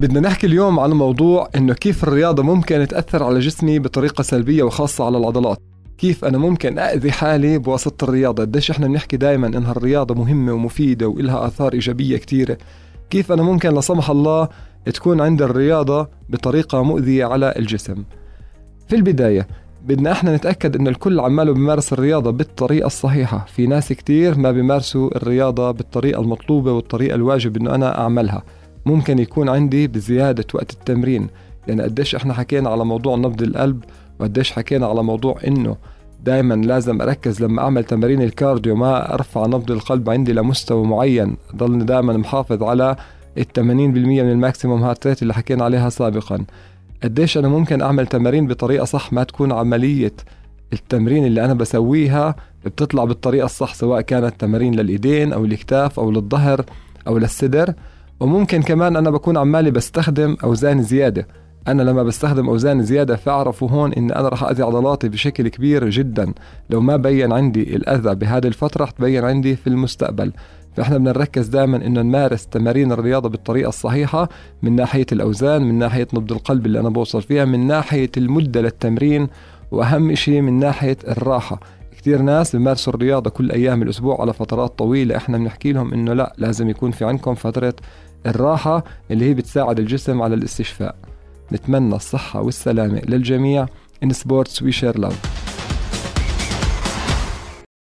بدنا نحكي اليوم عن موضوع إنه كيف الرياضة ممكن تأثر على جسمي بطريقة سلبية وخاصة على العضلات. كيف أنا ممكن أذي حالي بواسطة الرياضة؟ قديش إحنا بنحكي دائما إنها الرياضة مهمة ومفيدة وإلها آثار إيجابية كثيرة كيف أنا ممكن لا سمح الله تكون عند الرياضة بطريقة مؤذية على الجسم؟ في البداية بدنا إحنا نتأكد انه الكل عماله بيمارس الرياضة بالطريقة الصحيحة. في ناس كتير ما بيمارسوا الرياضة بالطريقة المطلوبة والطريقة الواجب إنه أنا أعملها. ممكن يكون عندي بزيادة وقت التمرين. لأن قديش إحنا حكينا على موضوع نبض القلب وقديش حكينا على موضوع إنه دائما لازم أركز لما أعمل تمارين ال cardio ما أرفع نبض القلب عندي لمستوى معين. ضلني دائما محافظ على ال 80% من ال maximum heart rate اللي حكينا عليها سابقا. قديش أنا ممكن أعمل تمارين بطريقة صح ما تكون عملية التمرين اللي أنا بسويها بتطلع بالطريقة الصح سواء كانت تمارين للإيدين أو الكتاف أو للظهر أو للصدر. وممكن كمان أنا بكون عمالي بستخدم أوزان زيادة. أنا لما بستخدم أوزان زيادة فأعرفوا هون ان أنا راح أذي عضلاتي بشكل كبير جدا. لو ما بين عندي الأذى بهذه الفترة رح تبين عندي في المستقبل. فإحنا بدنا نركز دائما إنه نمارس تمارين الرياضة بالطريقة الصحيحة من ناحية الأوزان من ناحية نبض القلب اللي أنا بوصل فيها من ناحية المدة للتمرين وأهم شيء من ناحية الراحة. كثير ناس بيمارسوا الرياضة كل أيام الأسبوع على فترات طويلة. إحنا بنحكي لهم إنه لا لازم يكون في عندكم فترة الراحة اللي هي بتساعد الجسم على الاستشفاء. نتمنى الصحة والسلامة للجميع. In sports we share love.